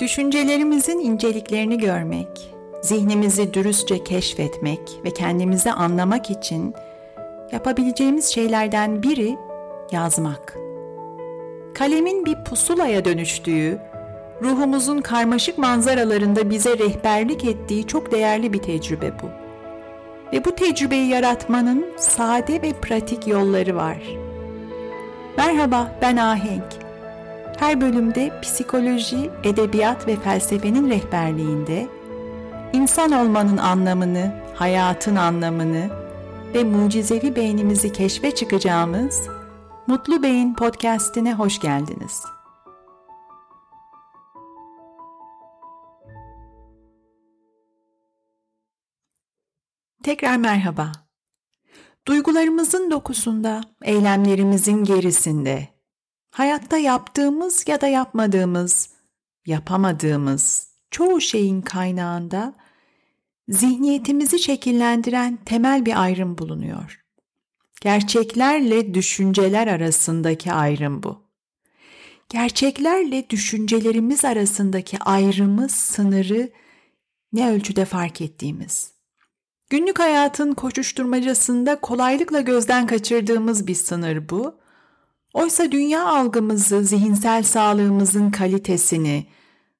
Düşüncelerimizin inceliklerini görmek, zihnimizi dürüstçe keşfetmek ve kendimizi anlamak için yapabileceğimiz şeylerden biri yazmak. Kalemin bir pusulaya dönüştüğü, ruhumuzun karmaşık manzaralarında bize rehberlik ettiği çok değerli bir tecrübe bu. Ve bu tecrübeyi yaratmanın sade ve pratik yolları var. Merhaba, ben Ahenk. Her bölümde psikoloji, edebiyat ve felsefenin rehberliğinde insan olmanın anlamını, hayatın anlamını ve mucizevi beynimizi keşfe çıkacağımız Mutlu Beyin podcast'ine hoş geldiniz. Tekrar merhaba. Duygularımızın dokusunda, eylemlerimizin gerisinde, Hayatta yaptığımız ya da yapmadığımız, yapamadığımız çoğu şeyin kaynağında zihniyetimizi şekillendiren temel bir ayrım bulunuyor. Gerçeklerle düşünceler arasındaki ayrım bu. Gerçeklerle düşüncelerimiz arasındaki ayrımı, sınırı ne ölçüde fark ettiğimiz. Günlük hayatın koşuşturmacasında kolaylıkla gözden kaçırdığımız bir sınır bu Oysa dünya algımızı, zihinsel sağlığımızın kalitesini,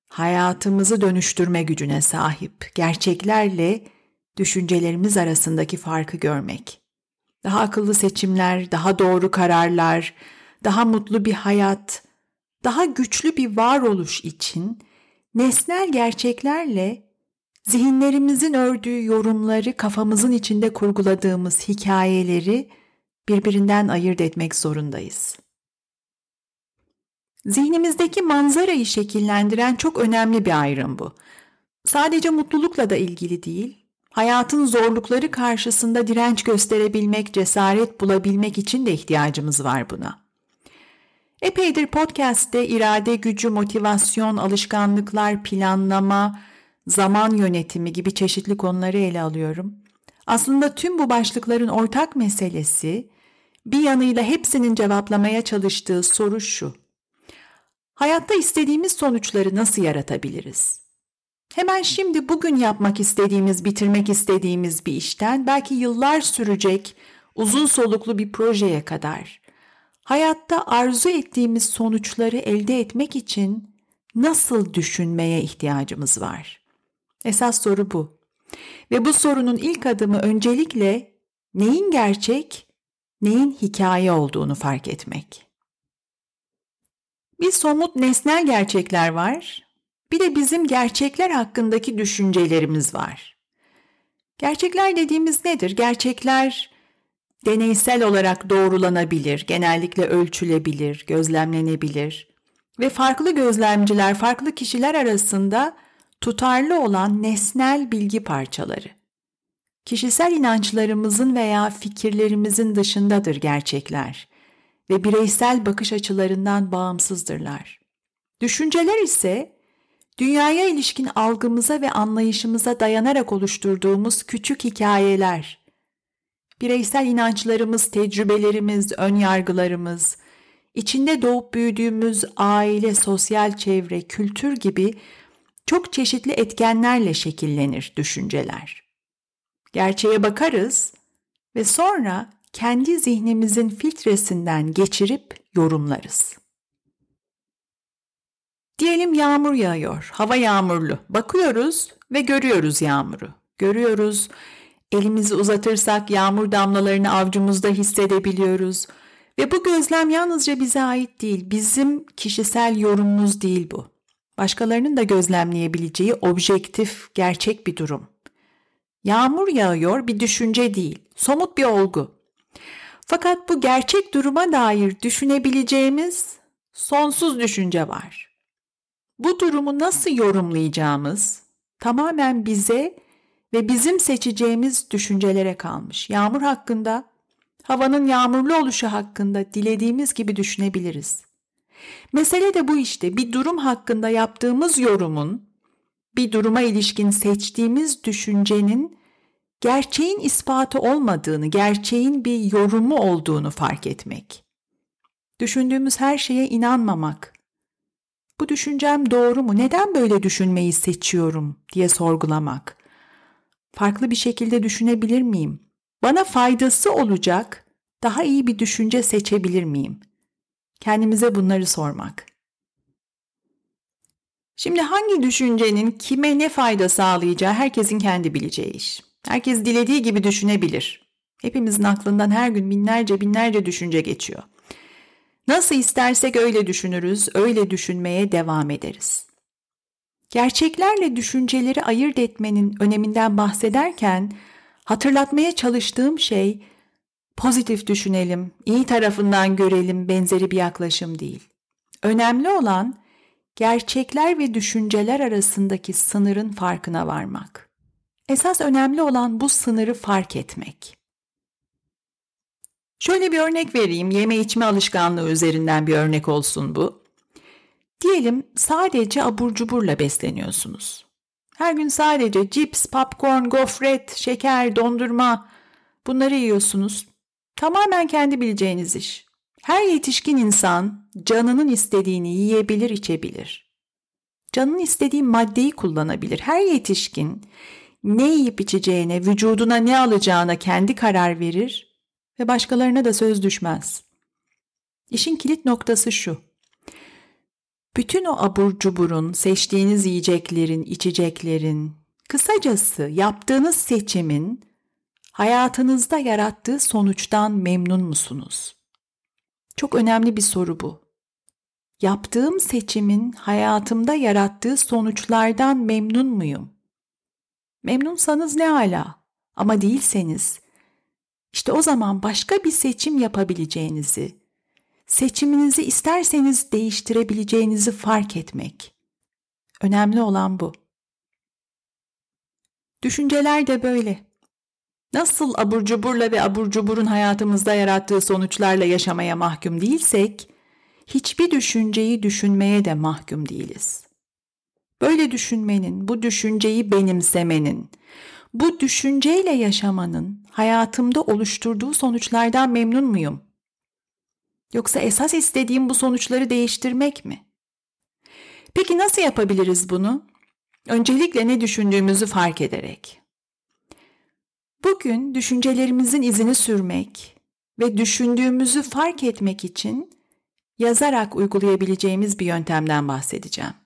hayatımızı dönüştürme gücüne sahip gerçeklerle düşüncelerimiz arasındaki farkı görmek. Daha akıllı seçimler, daha doğru kararlar, daha mutlu bir hayat, daha güçlü bir varoluş için nesnel gerçeklerle zihinlerimizin ördüğü yorumları, kafamızın içinde kurguladığımız hikayeleri birbirinden ayırt etmek zorundayız. Zihnimizdeki manzarayı şekillendiren çok önemli bir ayrım bu. Sadece mutlulukla da ilgili değil, hayatın zorlukları karşısında direnç gösterebilmek, cesaret bulabilmek için de ihtiyacımız var buna. Epeydir podcast'te irade gücü, motivasyon, alışkanlıklar, planlama, zaman yönetimi gibi çeşitli konuları ele alıyorum. Aslında tüm bu başlıkların ortak meselesi bir yanıyla hepsinin cevaplamaya çalıştığı soru şu. Hayatta istediğimiz sonuçları nasıl yaratabiliriz? Hemen şimdi bugün yapmak istediğimiz, bitirmek istediğimiz bir işten belki yıllar sürecek uzun soluklu bir projeye kadar hayatta arzu ettiğimiz sonuçları elde etmek için nasıl düşünmeye ihtiyacımız var? Esas soru bu. Ve bu sorunun ilk adımı öncelikle neyin gerçek, neyin hikaye olduğunu fark etmek. Bir somut nesnel gerçekler var. Bir de bizim gerçekler hakkındaki düşüncelerimiz var. Gerçekler dediğimiz nedir? Gerçekler deneysel olarak doğrulanabilir, genellikle ölçülebilir, gözlemlenebilir ve farklı gözlemciler, farklı kişiler arasında tutarlı olan nesnel bilgi parçaları. Kişisel inançlarımızın veya fikirlerimizin dışındadır gerçekler ve bireysel bakış açılarından bağımsızdırlar. Düşünceler ise dünyaya ilişkin algımıza ve anlayışımıza dayanarak oluşturduğumuz küçük hikayeler. Bireysel inançlarımız, tecrübelerimiz, ön yargılarımız, içinde doğup büyüdüğümüz aile, sosyal çevre, kültür gibi çok çeşitli etkenlerle şekillenir düşünceler. Gerçeğe bakarız ve sonra kendi zihnimizin filtresinden geçirip yorumlarız. Diyelim yağmur yağıyor, hava yağmurlu. Bakıyoruz ve görüyoruz yağmuru. Görüyoruz, elimizi uzatırsak yağmur damlalarını avcumuzda hissedebiliyoruz. Ve bu gözlem yalnızca bize ait değil, bizim kişisel yorumumuz değil bu. Başkalarının da gözlemleyebileceği objektif, gerçek bir durum. Yağmur yağıyor bir düşünce değil, somut bir olgu. Fakat bu gerçek duruma dair düşünebileceğimiz sonsuz düşünce var. Bu durumu nasıl yorumlayacağımız tamamen bize ve bizim seçeceğimiz düşüncelere kalmış. Yağmur hakkında, havanın yağmurlu oluşu hakkında dilediğimiz gibi düşünebiliriz. Mesele de bu işte bir durum hakkında yaptığımız yorumun, bir duruma ilişkin seçtiğimiz düşüncenin gerçeğin ispatı olmadığını, gerçeğin bir yorumu olduğunu fark etmek. Düşündüğümüz her şeye inanmamak. Bu düşüncem doğru mu? Neden böyle düşünmeyi seçiyorum diye sorgulamak. Farklı bir şekilde düşünebilir miyim? Bana faydası olacak daha iyi bir düşünce seçebilir miyim? Kendimize bunları sormak. Şimdi hangi düşüncenin kime ne fayda sağlayacağı herkesin kendi bileceği iş. Herkes dilediği gibi düşünebilir. Hepimizin aklından her gün binlerce binlerce düşünce geçiyor. Nasıl istersek öyle düşünürüz, öyle düşünmeye devam ederiz. Gerçeklerle düşünceleri ayırt etmenin öneminden bahsederken hatırlatmaya çalıştığım şey pozitif düşünelim, iyi tarafından görelim benzeri bir yaklaşım değil. Önemli olan gerçekler ve düşünceler arasındaki sınırın farkına varmak. Esas önemli olan bu sınırı fark etmek. Şöyle bir örnek vereyim, yeme içme alışkanlığı üzerinden bir örnek olsun bu. Diyelim sadece abur cuburla besleniyorsunuz. Her gün sadece cips, popcorn, gofret, şeker, dondurma bunları yiyorsunuz. Tamamen kendi bileceğiniz iş. Her yetişkin insan canının istediğini yiyebilir, içebilir. Canının istediği maddeyi kullanabilir. Her yetişkin ne yiyip içeceğine, vücuduna ne alacağına kendi karar verir ve başkalarına da söz düşmez. İşin kilit noktası şu. Bütün o abur cuburun, seçtiğiniz yiyeceklerin, içeceklerin, kısacası yaptığınız seçimin hayatınızda yarattığı sonuçtan memnun musunuz? Çok önemli bir soru bu. Yaptığım seçimin hayatımda yarattığı sonuçlardan memnun muyum? Memnunsanız ne hala ama değilseniz işte o zaman başka bir seçim yapabileceğinizi, seçiminizi isterseniz değiştirebileceğinizi fark etmek. Önemli olan bu. Düşünceler de böyle. Nasıl abur cuburla ve abur cuburun hayatımızda yarattığı sonuçlarla yaşamaya mahkum değilsek, hiçbir düşünceyi düşünmeye de mahkum değiliz. Böyle düşünmenin, bu düşünceyi benimsemenin, bu düşünceyle yaşamanın hayatımda oluşturduğu sonuçlardan memnun muyum? Yoksa esas istediğim bu sonuçları değiştirmek mi? Peki nasıl yapabiliriz bunu? Öncelikle ne düşündüğümüzü fark ederek. Bugün düşüncelerimizin izini sürmek ve düşündüğümüzü fark etmek için yazarak uygulayabileceğimiz bir yöntemden bahsedeceğim.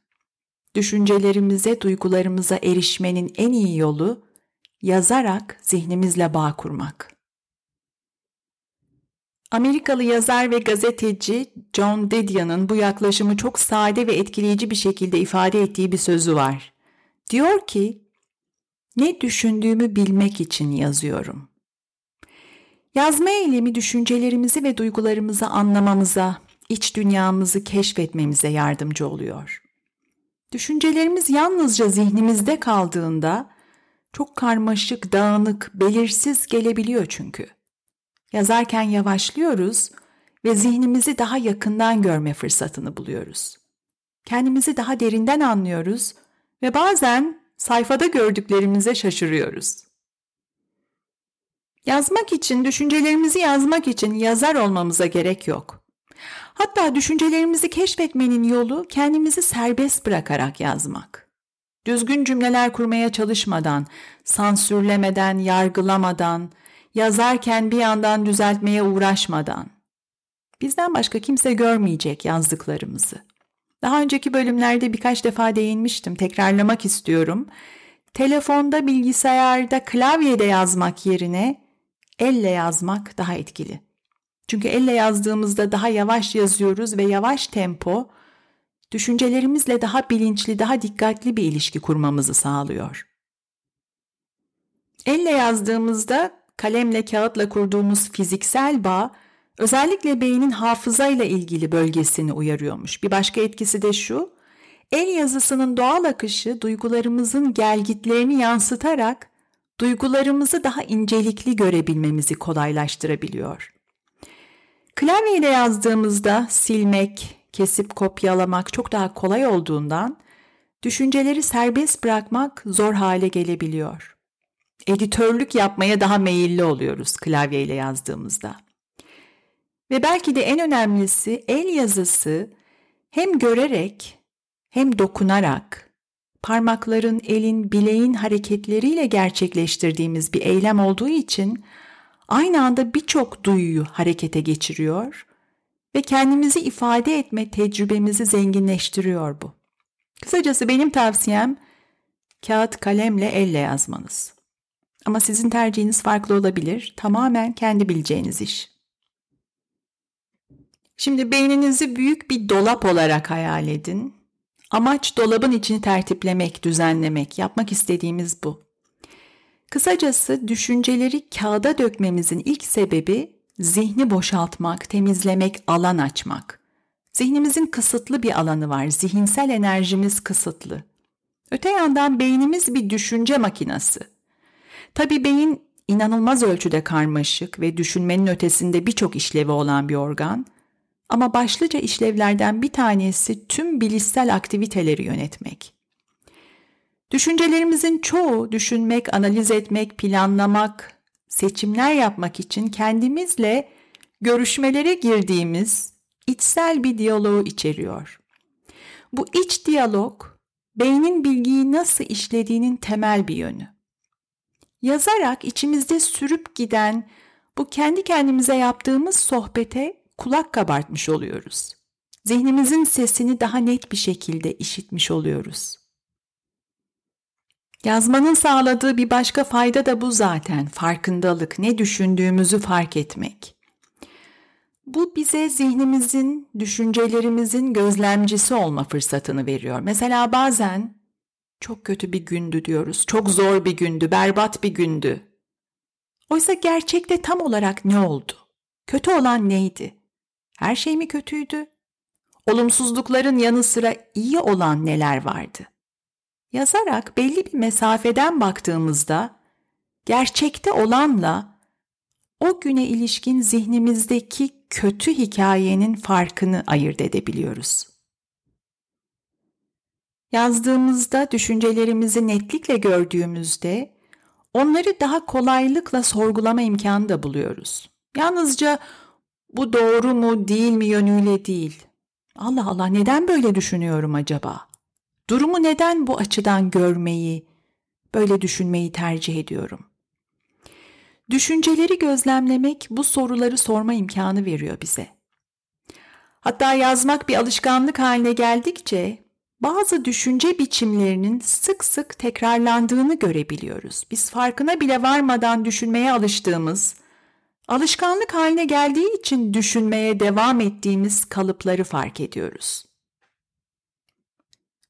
Düşüncelerimize, duygularımıza erişmenin en iyi yolu yazarak zihnimizle bağ kurmak. Amerikalı yazar ve gazeteci John Didion'ın bu yaklaşımı çok sade ve etkileyici bir şekilde ifade ettiği bir sözü var. Diyor ki, ne düşündüğümü bilmek için yazıyorum. Yazma eylemi düşüncelerimizi ve duygularımızı anlamamıza, iç dünyamızı keşfetmemize yardımcı oluyor. Düşüncelerimiz yalnızca zihnimizde kaldığında çok karmaşık, dağınık, belirsiz gelebiliyor çünkü. Yazarken yavaşlıyoruz ve zihnimizi daha yakından görme fırsatını buluyoruz. Kendimizi daha derinden anlıyoruz ve bazen sayfada gördüklerimize şaşırıyoruz. Yazmak için, düşüncelerimizi yazmak için yazar olmamıza gerek yok. Hatta düşüncelerimizi keşfetmenin yolu kendimizi serbest bırakarak yazmak. Düzgün cümleler kurmaya çalışmadan, sansürlemeden, yargılamadan, yazarken bir yandan düzeltmeye uğraşmadan. Bizden başka kimse görmeyecek yazdıklarımızı. Daha önceki bölümlerde birkaç defa değinmiştim, tekrarlamak istiyorum. Telefonda, bilgisayarda, klavyede yazmak yerine elle yazmak daha etkili. Çünkü elle yazdığımızda daha yavaş yazıyoruz ve yavaş tempo düşüncelerimizle daha bilinçli, daha dikkatli bir ilişki kurmamızı sağlıyor. Elle yazdığımızda kalemle kağıtla kurduğumuz fiziksel bağ özellikle beynin hafızayla ilgili bölgesini uyarıyormuş. Bir başka etkisi de şu, el yazısının doğal akışı duygularımızın gelgitlerini yansıtarak duygularımızı daha incelikli görebilmemizi kolaylaştırabiliyor. Klavyeyle yazdığımızda silmek, kesip kopyalamak çok daha kolay olduğundan düşünceleri serbest bırakmak zor hale gelebiliyor. Editörlük yapmaya daha meyilli oluyoruz klavyeyle yazdığımızda. Ve belki de en önemlisi el yazısı hem görerek hem dokunarak, parmakların, elin, bileğin hareketleriyle gerçekleştirdiğimiz bir eylem olduğu için aynı anda birçok duyuyu harekete geçiriyor ve kendimizi ifade etme tecrübemizi zenginleştiriyor bu. Kısacası benim tavsiyem kağıt kalemle elle yazmanız. Ama sizin tercihiniz farklı olabilir. Tamamen kendi bileceğiniz iş. Şimdi beyninizi büyük bir dolap olarak hayal edin. Amaç dolabın içini tertiplemek, düzenlemek. Yapmak istediğimiz bu. Kısacası düşünceleri kağıda dökmemizin ilk sebebi zihni boşaltmak, temizlemek, alan açmak. Zihnimizin kısıtlı bir alanı var. Zihinsel enerjimiz kısıtlı. Öte yandan beynimiz bir düşünce makinası. Tabii beyin inanılmaz ölçüde karmaşık ve düşünmenin ötesinde birçok işlevi olan bir organ. Ama başlıca işlevlerden bir tanesi tüm bilişsel aktiviteleri yönetmek. Düşüncelerimizin çoğu düşünmek, analiz etmek, planlamak, seçimler yapmak için kendimizle görüşmelere girdiğimiz içsel bir diyaloğu içeriyor. Bu iç diyalog beynin bilgiyi nasıl işlediğinin temel bir yönü. Yazarak içimizde sürüp giden bu kendi kendimize yaptığımız sohbete kulak kabartmış oluyoruz. Zihnimizin sesini daha net bir şekilde işitmiş oluyoruz. Yazmanın sağladığı bir başka fayda da bu zaten. Farkındalık, ne düşündüğümüzü fark etmek. Bu bize zihnimizin, düşüncelerimizin gözlemcisi olma fırsatını veriyor. Mesela bazen çok kötü bir gündü diyoruz. Çok zor bir gündü, berbat bir gündü. Oysa gerçekte tam olarak ne oldu? Kötü olan neydi? Her şey mi kötüydü? Olumsuzlukların yanı sıra iyi olan neler vardı? Yazarak belli bir mesafeden baktığımızda gerçekte olanla o güne ilişkin zihnimizdeki kötü hikayenin farkını ayırt edebiliyoruz. Yazdığımızda düşüncelerimizi netlikle gördüğümüzde onları daha kolaylıkla sorgulama imkanı da buluyoruz. Yalnızca bu doğru mu değil mi yönüyle değil. Allah Allah neden böyle düşünüyorum acaba? Durumu neden bu açıdan görmeyi, böyle düşünmeyi tercih ediyorum? Düşünceleri gözlemlemek bu soruları sorma imkanı veriyor bize. Hatta yazmak bir alışkanlık haline geldikçe bazı düşünce biçimlerinin sık sık tekrarlandığını görebiliyoruz. Biz farkına bile varmadan düşünmeye alıştığımız, alışkanlık haline geldiği için düşünmeye devam ettiğimiz kalıpları fark ediyoruz.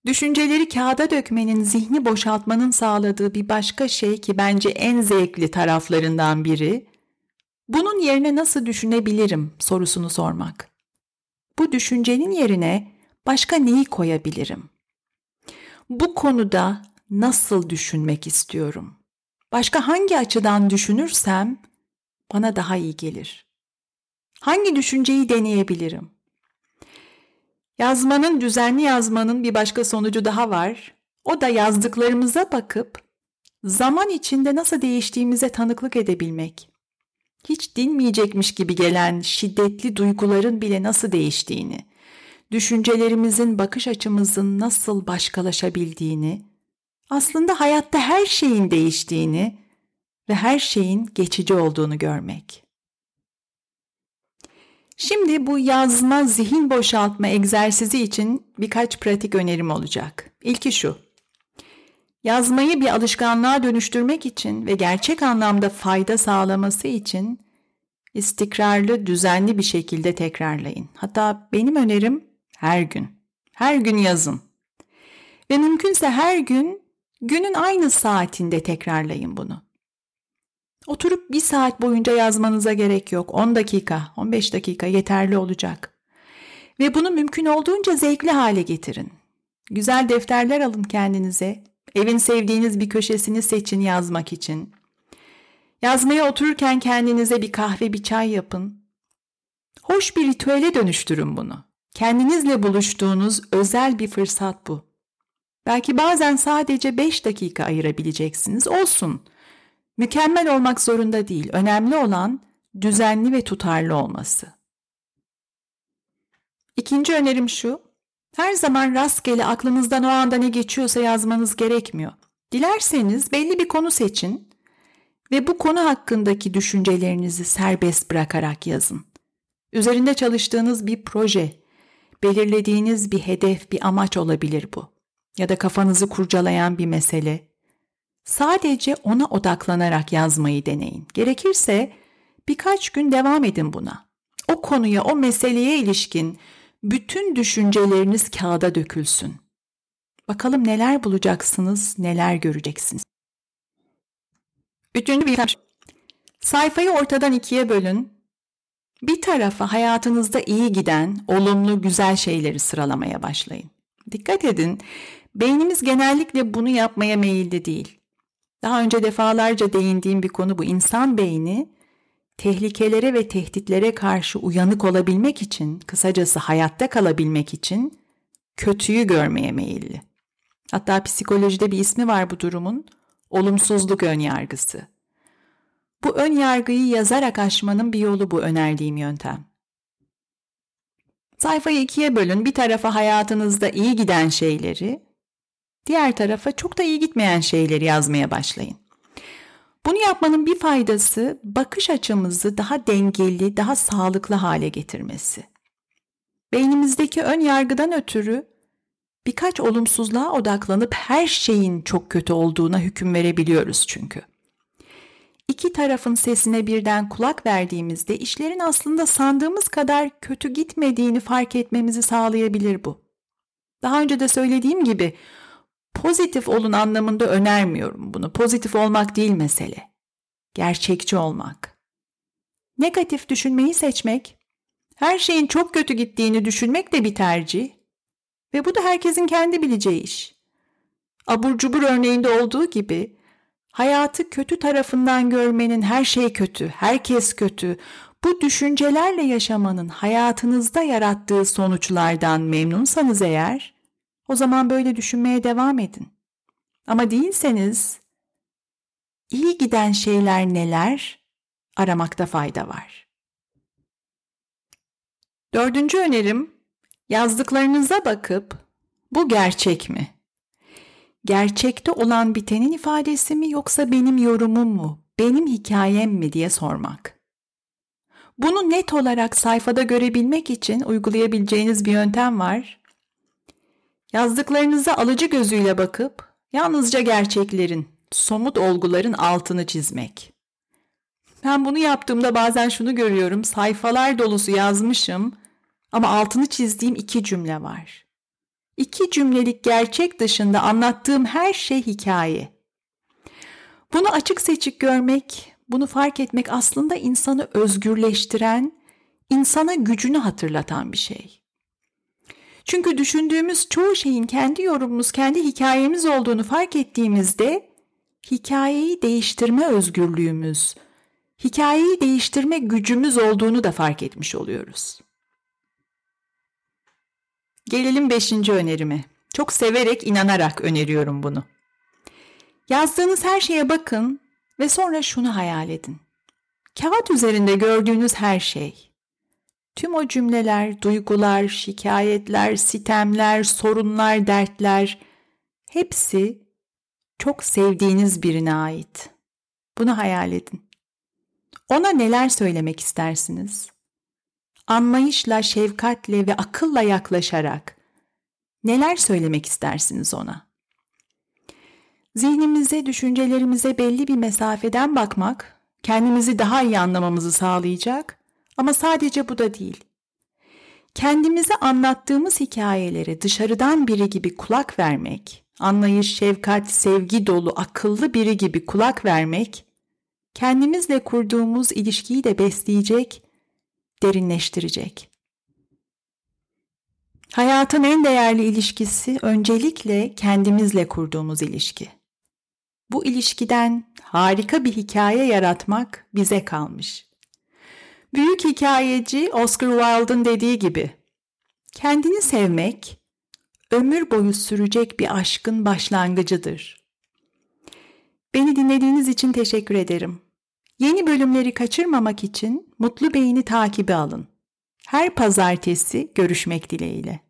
Düşünceleri kağıda dökmenin zihni boşaltmanın sağladığı bir başka şey ki bence en zevkli taraflarından biri, bunun yerine nasıl düşünebilirim sorusunu sormak. Bu düşüncenin yerine başka neyi koyabilirim? Bu konuda nasıl düşünmek istiyorum? Başka hangi açıdan düşünürsem bana daha iyi gelir? Hangi düşünceyi deneyebilirim? Yazmanın, düzenli yazmanın bir başka sonucu daha var. O da yazdıklarımıza bakıp zaman içinde nasıl değiştiğimize tanıklık edebilmek. Hiç dinmeyecekmiş gibi gelen şiddetli duyguların bile nasıl değiştiğini, düşüncelerimizin, bakış açımızın nasıl başkalaşabildiğini, aslında hayatta her şeyin değiştiğini ve her şeyin geçici olduğunu görmek. Şimdi bu yazma, zihin boşaltma egzersizi için birkaç pratik önerim olacak. İlki şu. Yazmayı bir alışkanlığa dönüştürmek için ve gerçek anlamda fayda sağlaması için istikrarlı, düzenli bir şekilde tekrarlayın. Hatta benim önerim her gün. Her gün yazın. Ve mümkünse her gün günün aynı saatinde tekrarlayın bunu. Oturup bir saat boyunca yazmanıza gerek yok. 10 dakika, 15 dakika yeterli olacak. Ve bunu mümkün olduğunca zevkli hale getirin. Güzel defterler alın kendinize. Evin sevdiğiniz bir köşesini seçin yazmak için. Yazmaya otururken kendinize bir kahve, bir çay yapın. Hoş bir ritüele dönüştürün bunu. Kendinizle buluştuğunuz özel bir fırsat bu. Belki bazen sadece 5 dakika ayırabileceksiniz. Olsun. Mükemmel olmak zorunda değil. Önemli olan düzenli ve tutarlı olması. İkinci önerim şu. Her zaman rastgele aklınızdan o anda ne geçiyorsa yazmanız gerekmiyor. Dilerseniz belli bir konu seçin ve bu konu hakkındaki düşüncelerinizi serbest bırakarak yazın. Üzerinde çalıştığınız bir proje, belirlediğiniz bir hedef, bir amaç olabilir bu. Ya da kafanızı kurcalayan bir mesele. Sadece ona odaklanarak yazmayı deneyin. Gerekirse birkaç gün devam edin buna. O konuya, o meseleye ilişkin bütün düşünceleriniz kağıda dökülsün. Bakalım neler bulacaksınız, neler göreceksiniz. Üçüncü bir Sayfayı ortadan ikiye bölün. Bir tarafa hayatınızda iyi giden, olumlu, güzel şeyleri sıralamaya başlayın. Dikkat edin, beynimiz genellikle bunu yapmaya meyilli değil. Daha önce defalarca değindiğim bir konu bu. İnsan beyni tehlikelere ve tehditlere karşı uyanık olabilmek için, kısacası hayatta kalabilmek için kötüyü görmeye meyilli. Hatta psikolojide bir ismi var bu durumun, olumsuzluk önyargısı. Bu ön yargıyı yazarak aşmanın bir yolu bu önerdiğim yöntem. Sayfayı ikiye bölün. Bir tarafa hayatınızda iyi giden şeyleri, diğer tarafa çok da iyi gitmeyen şeyleri yazmaya başlayın. Bunu yapmanın bir faydası bakış açımızı daha dengeli, daha sağlıklı hale getirmesi. Beynimizdeki ön yargıdan ötürü birkaç olumsuzluğa odaklanıp her şeyin çok kötü olduğuna hüküm verebiliyoruz çünkü. İki tarafın sesine birden kulak verdiğimizde işlerin aslında sandığımız kadar kötü gitmediğini fark etmemizi sağlayabilir bu. Daha önce de söylediğim gibi pozitif olun anlamında önermiyorum bunu. Pozitif olmak değil mesele. Gerçekçi olmak. Negatif düşünmeyi seçmek, her şeyin çok kötü gittiğini düşünmek de bir tercih. Ve bu da herkesin kendi bileceği iş. Abur cubur örneğinde olduğu gibi hayatı kötü tarafından görmenin her şey kötü, herkes kötü, bu düşüncelerle yaşamanın hayatınızda yarattığı sonuçlardan memnunsanız eğer, o zaman böyle düşünmeye devam edin. Ama değilseniz, iyi giden şeyler neler aramakta fayda var. Dördüncü önerim, yazdıklarınıza bakıp bu gerçek mi? Gerçekte olan bitenin ifadesi mi yoksa benim yorumum mu, benim hikayem mi diye sormak. Bunu net olarak sayfada görebilmek için uygulayabileceğiniz bir yöntem var. Yazdıklarınıza alıcı gözüyle bakıp yalnızca gerçeklerin, somut olguların altını çizmek. Ben bunu yaptığımda bazen şunu görüyorum. Sayfalar dolusu yazmışım ama altını çizdiğim iki cümle var. İki cümlelik gerçek dışında anlattığım her şey hikaye. Bunu açık seçik görmek, bunu fark etmek aslında insanı özgürleştiren, insana gücünü hatırlatan bir şey. Çünkü düşündüğümüz çoğu şeyin kendi yorumumuz, kendi hikayemiz olduğunu fark ettiğimizde hikayeyi değiştirme özgürlüğümüz, hikayeyi değiştirme gücümüz olduğunu da fark etmiş oluyoruz. Gelelim beşinci önerime. Çok severek, inanarak öneriyorum bunu. Yazdığınız her şeye bakın ve sonra şunu hayal edin. Kağıt üzerinde gördüğünüz her şey, tüm o cümleler, duygular, şikayetler, sitemler, sorunlar, dertler hepsi çok sevdiğiniz birine ait. Bunu hayal edin. Ona neler söylemek istersiniz? Anlayışla, şefkatle ve akılla yaklaşarak neler söylemek istersiniz ona? Zihnimize, düşüncelerimize belli bir mesafeden bakmak kendimizi daha iyi anlamamızı sağlayacak ama sadece bu da değil. Kendimize anlattığımız hikayelere dışarıdan biri gibi kulak vermek, anlayış, şefkat, sevgi dolu, akıllı biri gibi kulak vermek, kendimizle kurduğumuz ilişkiyi de besleyecek, derinleştirecek. Hayatın en değerli ilişkisi öncelikle kendimizle kurduğumuz ilişki. Bu ilişkiden harika bir hikaye yaratmak bize kalmış. Büyük hikayeci Oscar Wilde'ın dediği gibi, kendini sevmek ömür boyu sürecek bir aşkın başlangıcıdır. Beni dinlediğiniz için teşekkür ederim. Yeni bölümleri kaçırmamak için Mutlu Beyni takibi alın. Her pazartesi görüşmek dileğiyle.